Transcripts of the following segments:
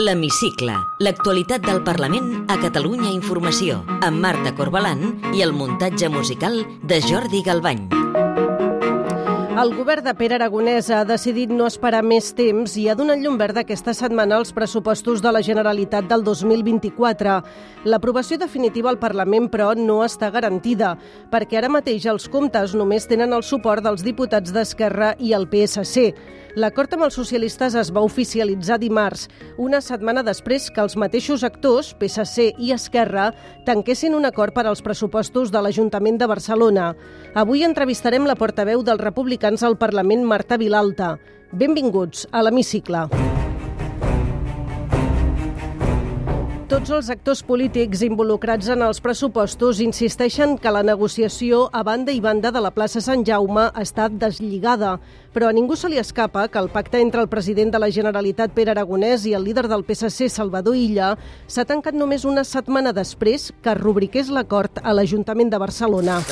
L'Hemicicle, l'actualitat del Parlament a Catalunya Informació, amb Marta Corbalan i el muntatge musical de Jordi Galbany. El govern de Pere Aragonès ha decidit no esperar més temps i ha donat llum verda aquesta setmana als pressupostos de la Generalitat del 2024. L'aprovació definitiva al Parlament, però, no està garantida, perquè ara mateix els comptes només tenen el suport dels diputats d'Esquerra i el PSC. L'acord amb els socialistes es va oficialitzar dimarts, una setmana després que els mateixos actors, PSC i Esquerra, tanquessin un acord per als pressupostos de l'Ajuntament de Barcelona. Avui entrevistarem la portaveu dels republicans al Parlament, Marta Vilalta. Benvinguts a l'Hemicicle. Tots els actors polítics involucrats en els pressupostos insisteixen que la negociació a banda i banda de la plaça Sant Jaume ha estat deslligada, però a ningú se li escapa que el pacte entre el president de la Generalitat, Pere Aragonès, i el líder del PSC, Salvador Illa, s'ha tancat només una setmana després que rubriqués l'acord a l'Ajuntament de Barcelona.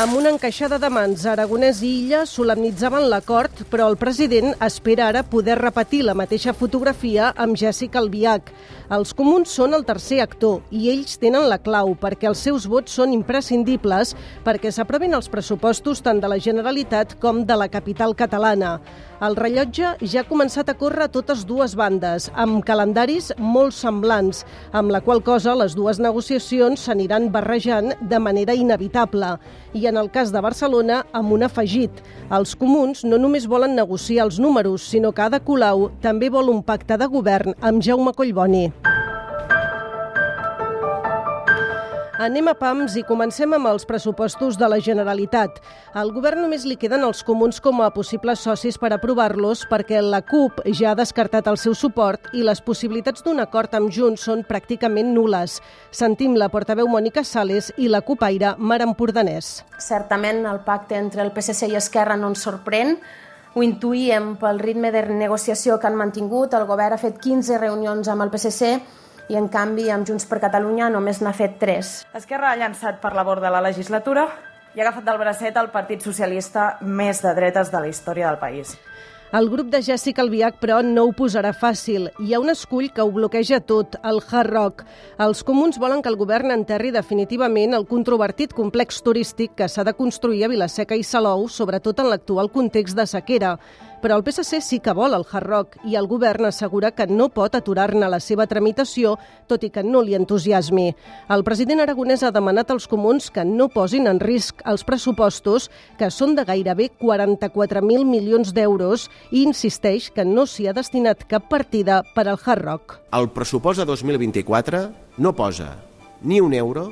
Amb una encaixada de mans, Aragonès i Illa solemnitzaven l'acord, però el president espera ara poder repetir la mateixa fotografia amb Jessica Albiach. Els comuns són el tercer actor i ells tenen la clau perquè els seus vots són imprescindibles perquè s'aprovin els pressupostos tant de la Generalitat com de la capital catalana. El rellotge ja ha començat a córrer a totes dues bandes, amb calendaris molt semblants, amb la qual cosa les dues negociacions s'aniran barrejant de manera inevitable. I en el cas de Barcelona, amb un afegit. Els comuns no només volen negociar els números, sinó que Ada Colau també vol un pacte de govern amb Jaume Collboni. Anem a PAMS i comencem amb els pressupostos de la Generalitat. Al govern només li queden els comuns com a possibles socis per aprovar-los perquè la CUP ja ha descartat el seu suport i les possibilitats d'un acord amb Junts són pràcticament nules. Sentim la portaveu Mònica Sales i la CUPaire Mar Empordanès. Certament el pacte entre el PSC i Esquerra no ens sorprèn, ho intuïem pel ritme de negociació que han mantingut. El govern ha fet 15 reunions amb el PSC i en canvi amb Junts per Catalunya només n'ha fet 3. Esquerra ha llançat per la borda la legislatura i ha agafat del bracet el Partit Socialista més de dretes de la història del país. El grup de Jessica Albiach, però, no ho posarà fàcil. Hi ha un escull que ho bloqueja tot, el Hard Rock. Els comuns volen que el govern enterri definitivament el controvertit complex turístic que s'ha de construir a Vilaseca i Salou, sobretot en l'actual context de sequera. Però el PSC sí que vol el Hard Rock i el govern assegura que no pot aturar-ne la seva tramitació, tot i que no li entusiasmi. El president aragonès ha demanat als comuns que no posin en risc els pressupostos, que són de gairebé 44.000 milions d'euros, i insisteix que no s'hi ha destinat cap partida per al Hard Rock. El pressupost de 2024 no posa ni un euro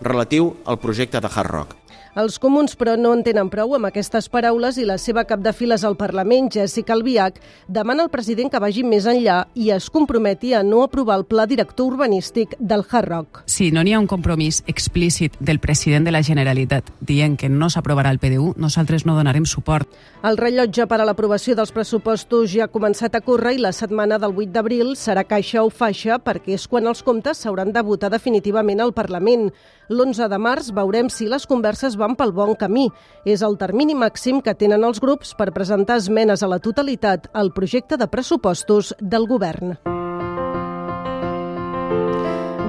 relatiu al projecte de Hard Rock. Els comuns, però, no en tenen prou amb aquestes paraules i la seva cap de files al Parlament, Jessica Albiach, demana al president que vagi més enllà i es comprometi a no aprovar el pla director urbanístic del Hard Rock. Si no n'hi ha un compromís explícit del president de la Generalitat dient que no s'aprovarà el PDU, nosaltres no donarem suport. El rellotge per a l'aprovació dels pressupostos ja ha començat a córrer i la setmana del 8 d'abril serà caixa o faixa perquè és quan els comptes s'hauran de votar definitivament al Parlament. L'11 de març veurem si les converses van pel bon camí. És el termini màxim que tenen els grups per presentar esmenes a la totalitat al projecte de pressupostos del govern.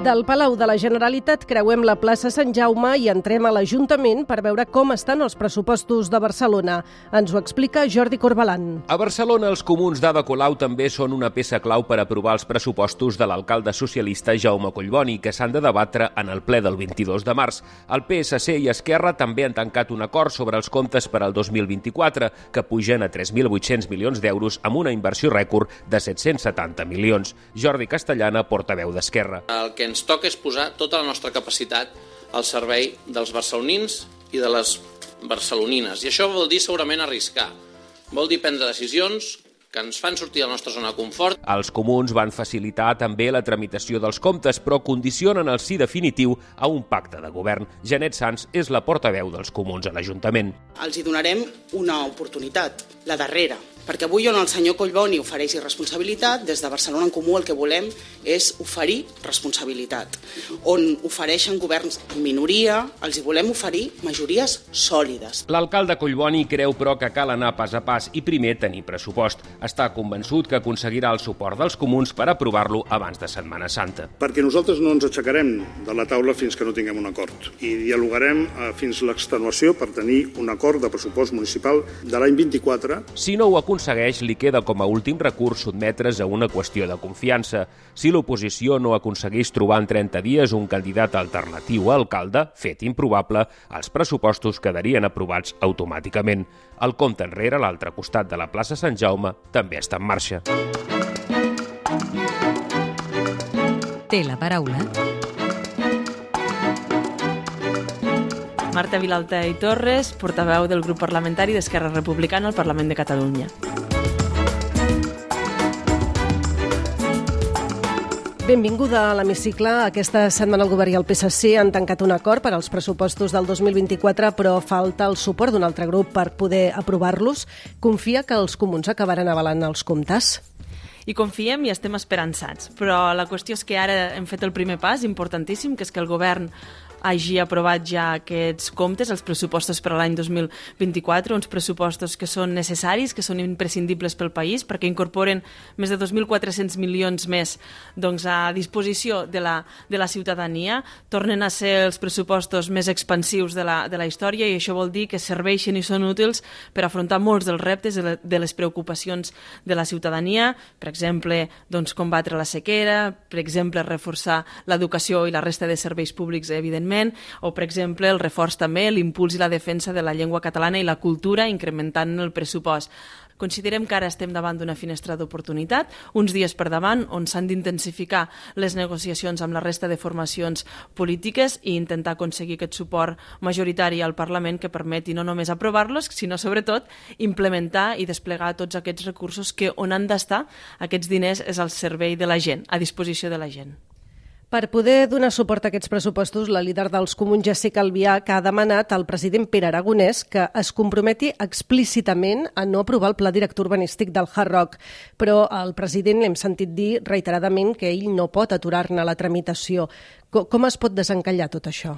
Del Palau de la Generalitat creuem la plaça Sant Jaume i entrem a l'Ajuntament per veure com estan els pressupostos de Barcelona. Ens ho explica Jordi Corbalan. A Barcelona, els comuns d'Ada Colau també són una peça clau per aprovar els pressupostos de l'alcalde socialista Jaume Collboni, que s'han de debatre en el ple del 22 de març. El PSC i Esquerra també han tancat un acord sobre els comptes per al 2024, que pugen a 3.800 milions d'euros amb una inversió rècord de 770 milions. Jordi Castellana, portaveu d'Esquerra. El que ens toca és posar tota la nostra capacitat al servei dels barcelonins i de les barcelonines. I això vol dir segurament arriscar. Vol dir prendre decisions que ens fan sortir de la nostra zona de confort. Els comuns van facilitar també la tramitació dels comptes, però condicionen el sí definitiu a un pacte de govern. Janet Sans és la portaveu dels comuns a l'Ajuntament. Els hi donarem una oportunitat, la darrera, Perquè avui on el senyor Collboni ofereix irresponsabilitat, des de Barcelona en Comú el que volem és oferir responsabilitat. On ofereixen governs en minoria, els hi volem oferir majories sòlides. L'alcalde Collboni creu, però, que cal anar pas a pas i primer tenir pressupost. Està convençut que aconseguirà el suport dels comuns per aprovar-lo abans de Setmana Santa. Perquè nosaltres no ens aixecarem de la taula fins que no tinguem un acord i dialogarem eh, fins l'extenuació per tenir un acord de pressupost municipal de l'any 24. Si no ho aconsegueix, li queda com a últim recurs sotmetre's a una qüestió de confiança. Si l'oposició no aconsegueix trobar en 30 dies un candidat alternatiu a alcalde, fet improbable, els pressupostos quedarien aprovats automàticament. El compte enrere, a l'altre costat de la plaça Sant Jaume, també està en marxa. Té la paraula Marta Vilalta i Torres, portaveu del grup parlamentari d'Esquerra Republicana al Parlament de Catalunya. Benvinguda a l'hemicicle. Aquesta setmana el govern i el PSC han tancat un acord per als pressupostos del 2024, però falta el suport d'un altre grup per poder aprovar-los. Confia que els comuns acabaran avalant els comptes? i confiem i estem esperançats. Però la qüestió és que ara hem fet el primer pas importantíssim, que és que el govern hagi aprovat ja aquests comptes, els pressupostos per a l'any 2024, uns pressupostos que són necessaris, que són imprescindibles pel país, perquè incorporen més de 2.400 milions més doncs, a disposició de la, de la ciutadania, tornen a ser els pressupostos més expansius de la, de la història i això vol dir que serveixen i són útils per afrontar molts dels reptes de les preocupacions de la ciutadania, per exemple, doncs, combatre la sequera, per exemple, reforçar l'educació i la resta de serveis públics, evidentment, coneixement, o, per exemple, el reforç també, l'impuls i la defensa de la llengua catalana i la cultura, incrementant el pressupost. Considerem que ara estem davant d'una finestra d'oportunitat, uns dies per davant, on s'han d'intensificar les negociacions amb la resta de formacions polítiques i intentar aconseguir aquest suport majoritari al Parlament que permeti no només aprovar-los, sinó sobretot implementar i desplegar tots aquests recursos que on han d'estar aquests diners és al servei de la gent, a disposició de la gent. Per poder donar suport a aquests pressupostos, la líder dels comuns, Jessica Albiach, ha demanat al president Pere Aragonès que es comprometi explícitament a no aprovar el pla director urbanístic del Hard Rock. Però el president l'hem sentit dir reiteradament que ell no pot aturar-ne la tramitació. Com es pot desencallar tot això?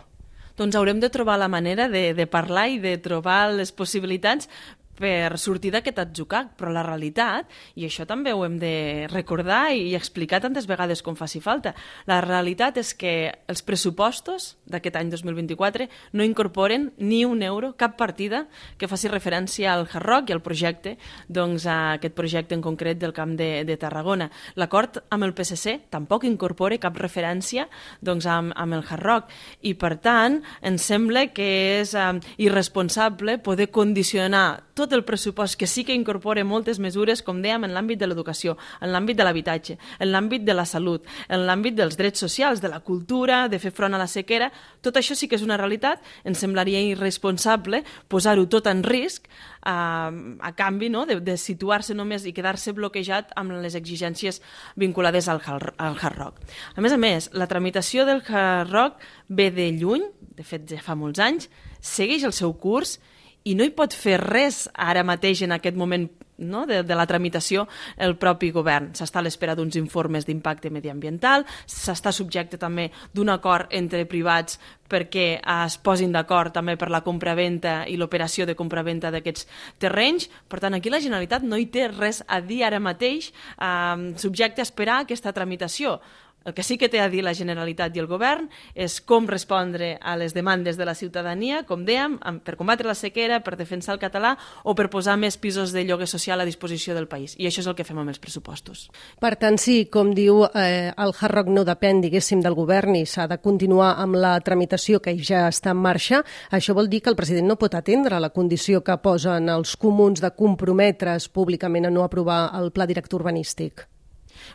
doncs haurem de trobar la manera de, de parlar i de trobar les possibilitats per sortir d'aquest atzucac, però la realitat, i això també ho hem de recordar i explicar tantes vegades com faci falta, la realitat és que els pressupostos d'aquest any 2024 no incorporen ni un euro, cap partida que faci referència al Hard Rock i al projecte, doncs a aquest projecte en concret del Camp de, de Tarragona. L'acord amb el PSC tampoc incorpora cap referència doncs, amb, amb el Hard Rock i, per tant, ens sembla que és eh, irresponsable poder condicionar tot tot el pressupost que sí que incorpora moltes mesures, com dèiem, en l'àmbit de l'educació, en l'àmbit de l'habitatge, en l'àmbit de la salut, en l'àmbit dels drets socials, de la cultura, de fer front a la sequera, tot això sí que és una realitat, ens semblaria irresponsable posar-ho tot en risc a, a canvi no? de, de situar-se només i quedar-se bloquejat amb les exigències vinculades al, al Hard Rock. A més a més, la tramitació del Hard Rock ve de lluny, de fet ja fa molts anys, segueix el seu curs i no hi pot fer res ara mateix en aquest moment no? de, de la tramitació el propi govern. S'està a l'espera d'uns informes d'impacte mediambiental, s'està subjecte també d'un acord entre privats perquè es posin d'acord també per la compraventa i l'operació de compraventa d'aquests terrenys. Per tant, aquí la Generalitat no hi té res a dir ara mateix eh, subjecte a esperar aquesta tramitació. El que sí que té a dir la Generalitat i el Govern és com respondre a les demandes de la ciutadania, com dèiem, per combatre la sequera, per defensar el català o per posar més pisos de lloguer social a disposició del país. I això és el que fem amb els pressupostos. Per tant, sí, com diu, eh, el Hard Rock no depèn, diguéssim, del govern i s'ha de continuar amb la tramitació que ja està en marxa. Això vol dir que el president no pot atendre la condició que posen els comuns de comprometre's públicament a no aprovar el pla director urbanístic.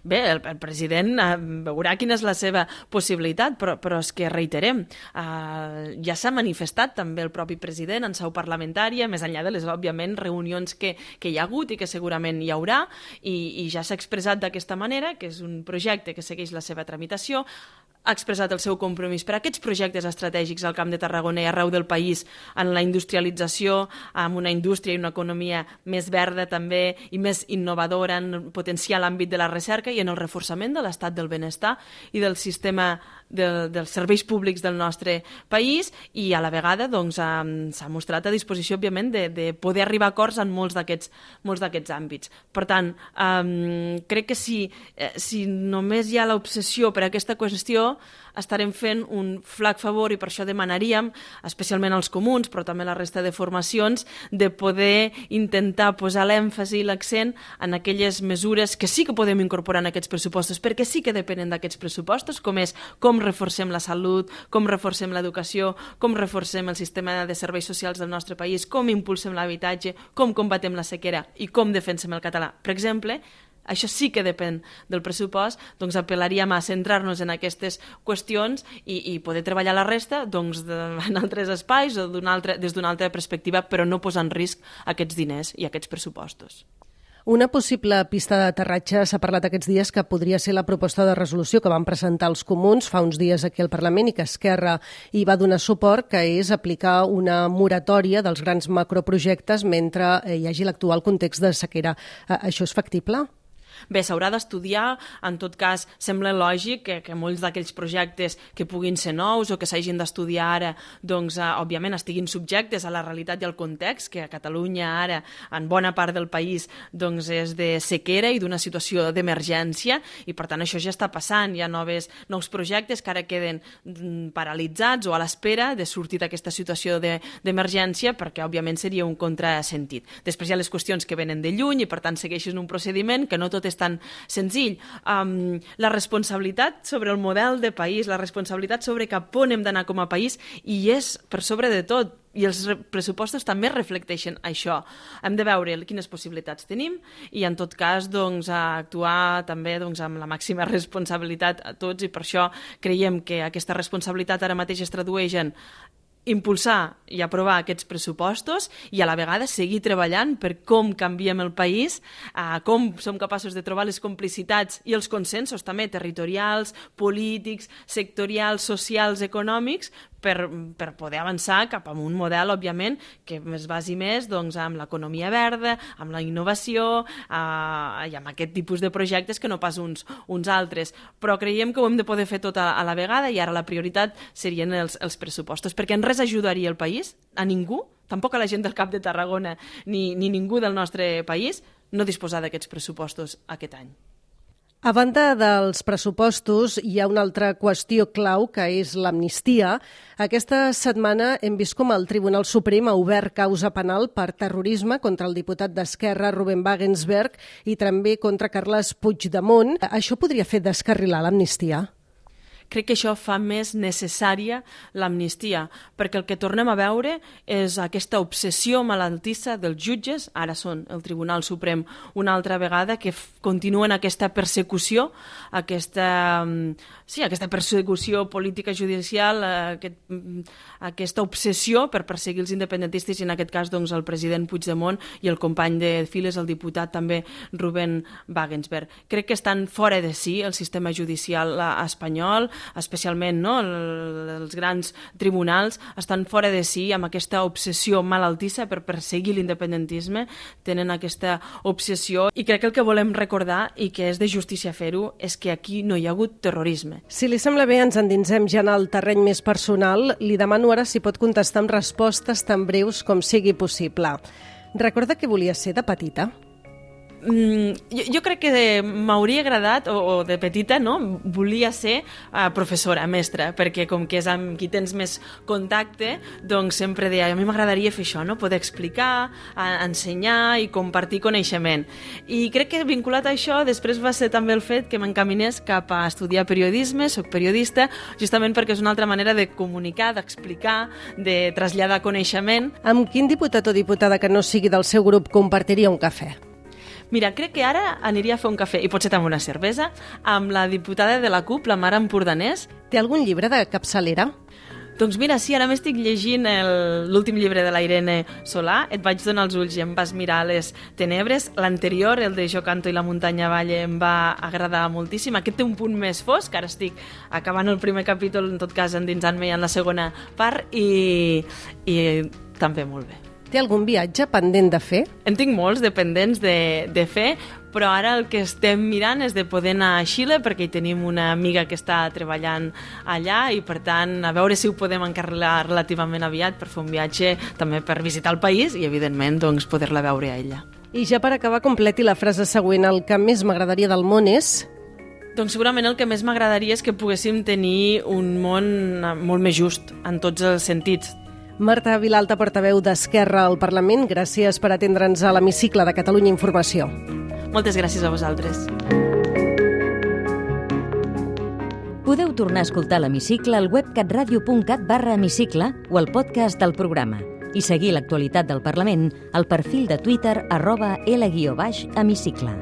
Bé, el, el president eh, veurà quina és la seva possibilitat, però, però és que reiterem, eh, ja s'ha manifestat també el propi president en seu parlamentària, més enllà de les, òbviament, reunions que, que hi ha hagut i que segurament hi haurà, i, i ja s'ha expressat d'aquesta manera, que és un projecte que segueix la seva tramitació, ha expressat el seu compromís per a aquests projectes estratègics al Camp de Tarragona i arreu del país en la industrialització, amb una indústria i una economia més verda també i més innovadora en potenciar l'àmbit de la recerca i en el reforçament de l'estat del benestar i del sistema de, dels serveis públics del nostre país i a la vegada doncs, s'ha mostrat a disposició, òbviament, de, de poder arribar a acords en molts d'aquests àmbits. Per tant, um, crec que si, eh, si només hi ha l'obsessió per aquesta qüestió, estarem fent un flac favor i per això demanaríem, especialment als comuns, però també la resta de formacions, de poder intentar posar l'èmfasi i l'accent en aquelles mesures que sí que podem incorporar en aquests pressupostos, perquè sí que depenen d'aquests pressupostos, com és com reforcem la salut, com reforcem l'educació, com reforcem el sistema de serveis socials del nostre país, com impulsem l'habitatge, com combatem la sequera i com defensem el català. Per exemple, això sí que depèn del pressupost, doncs apel·laríem a centrar-nos en aquestes qüestions i, i poder treballar la resta doncs, de, en altres espais o altra, des d'una altra perspectiva, però no posar en risc aquests diners i aquests pressupostos. Una possible pista d'aterratge s'ha parlat aquests dies que podria ser la proposta de resolució que van presentar els comuns fa uns dies aquí al Parlament i que Esquerra hi va donar suport, que és aplicar una moratòria dels grans macroprojectes mentre hi hagi l'actual context de sequera. Això és factible? Bé, s'haurà d'estudiar, en tot cas sembla lògic que, que molts d'aquells projectes que puguin ser nous o que s'hagin d'estudiar ara, doncs, eh, òbviament estiguin subjectes a la realitat i al context, que a Catalunya ara, en bona part del país, doncs és de sequera i d'una situació d'emergència, i per tant això ja està passant, hi ha noves, nous projectes que ara queden mm, paralitzats o a l'espera de sortir d'aquesta situació d'emergència, de, perquè òbviament seria un contrasentit. Després hi ha les qüestions que venen de lluny i per tant segueixen un procediment que no tot és tan senzill. Um, la responsabilitat sobre el model de país, la responsabilitat sobre cap on hem d'anar com a país, i és per sobre de tot i els pressupostos també reflecteixen això. Hem de veure quines possibilitats tenim i, en tot cas, doncs, actuar també doncs, amb la màxima responsabilitat a tots i per això creiem que aquesta responsabilitat ara mateix es tradueix en impulsar i aprovar aquests pressupostos i a la vegada seguir treballant per com canviem el país, eh, com som capaços de trobar les complicitats i els consensos també territorials, polítics, sectorials, socials, econòmics, per, per poder avançar cap a un model, òbviament, que es basi més doncs, amb l'economia verda, amb la innovació eh, i amb aquest tipus de projectes que no pas uns, uns altres. Però creiem que ho hem de poder fer tot a, a la vegada i ara la prioritat serien els, els pressupostos, perquè en res ajudaria el país, a ningú, tampoc a la gent del Cap de Tarragona ni, ni ningú del nostre país, no disposar d'aquests pressupostos aquest any. A banda dels pressupostos, hi ha una altra qüestió clau, que és l'amnistia. Aquesta setmana hem vist com el Tribunal Suprem ha obert causa penal per terrorisme contra el diputat d'Esquerra, Ruben Wagensberg, i també contra Carles Puigdemont. Això podria fer descarrilar l'amnistia? Crec que això fa més necessària l'amnistia, perquè el que tornem a veure és aquesta obsessió malaltissa dels jutges, ara són el Tribunal Suprem una altra vegada, que continuen aquesta persecució, aquesta, mm, sí, aquesta persecució política judicial, aquest, mm, aquesta obsessió per perseguir els independentistes i en aquest cas doncs, el president Puigdemont i el company de files, el diputat també Ruben Wagensberg. Crec que estan fora de si el sistema judicial eh, espanyol, especialment no, els grans tribunals, estan fora de si amb aquesta obsessió malaltissa per perseguir l'independentisme, tenen aquesta obsessió i crec que el que volem recordar i que és de justícia fer-ho és que aquí no hi ha hagut terrorisme. Si li sembla bé, ens endinsem ja en el terreny més personal. Li demano ara si pot contestar amb respostes tan breus com sigui possible. Recorda que volia ser de petita? Mm, jo, jo crec que m'hauria agradat, o, o de petita, no? volia ser uh, professora, mestra, perquè com que és amb qui tens més contacte, doncs sempre deia, a mi m'agradaria fer això, no? poder explicar, a, ensenyar i compartir coneixement. I crec que vinculat a això, després va ser també el fet que m'encaminés cap a estudiar periodisme, soc periodista, justament perquè és una altra manera de comunicar, d'explicar, de traslladar coneixement. Amb quin diputat o diputada que no sigui del seu grup compartiria un cafè? Mira, crec que ara aniria a fer un cafè, i potser també una cervesa, amb la diputada de la CUP, la Mara Empordanès. Té algun llibre de capçalera? Doncs mira, sí, ara m'estic llegint l'últim llibre de la Irene Solà, Et vaig donar els ulls i em vas mirar les tenebres. L'anterior, el de Jo canto i la muntanya valle, em va agradar moltíssim. Aquest té un punt més fosc, ara estic acabant el primer capítol, en tot cas endinsant-me en la segona part, i, i també molt bé. Té algun viatge pendent de fer? En tinc molts dependents de, de fer, però ara el que estem mirant és de poder anar a Xile perquè hi tenim una amiga que està treballant allà i per tant a veure si ho podem encarrilar relativament aviat per fer un viatge també per visitar el país i evidentment doncs, poder-la veure a ella. I ja per acabar completi la frase següent, el que més m'agradaria del món és... Doncs segurament el que més m'agradaria és que poguéssim tenir un món molt més just en tots els sentits, Marta Vilalta, portaveu d'Esquerra al Parlament, gràcies per atendre'ns a l'hemicicle de Catalunya Informació. Moltes gràcies a vosaltres. Podeu tornar a escoltar l'hemicicle al web catradio.cat barra hemicicle o al podcast del programa i seguir l'actualitat del Parlament al perfil de Twitter arroba L-hemicicle.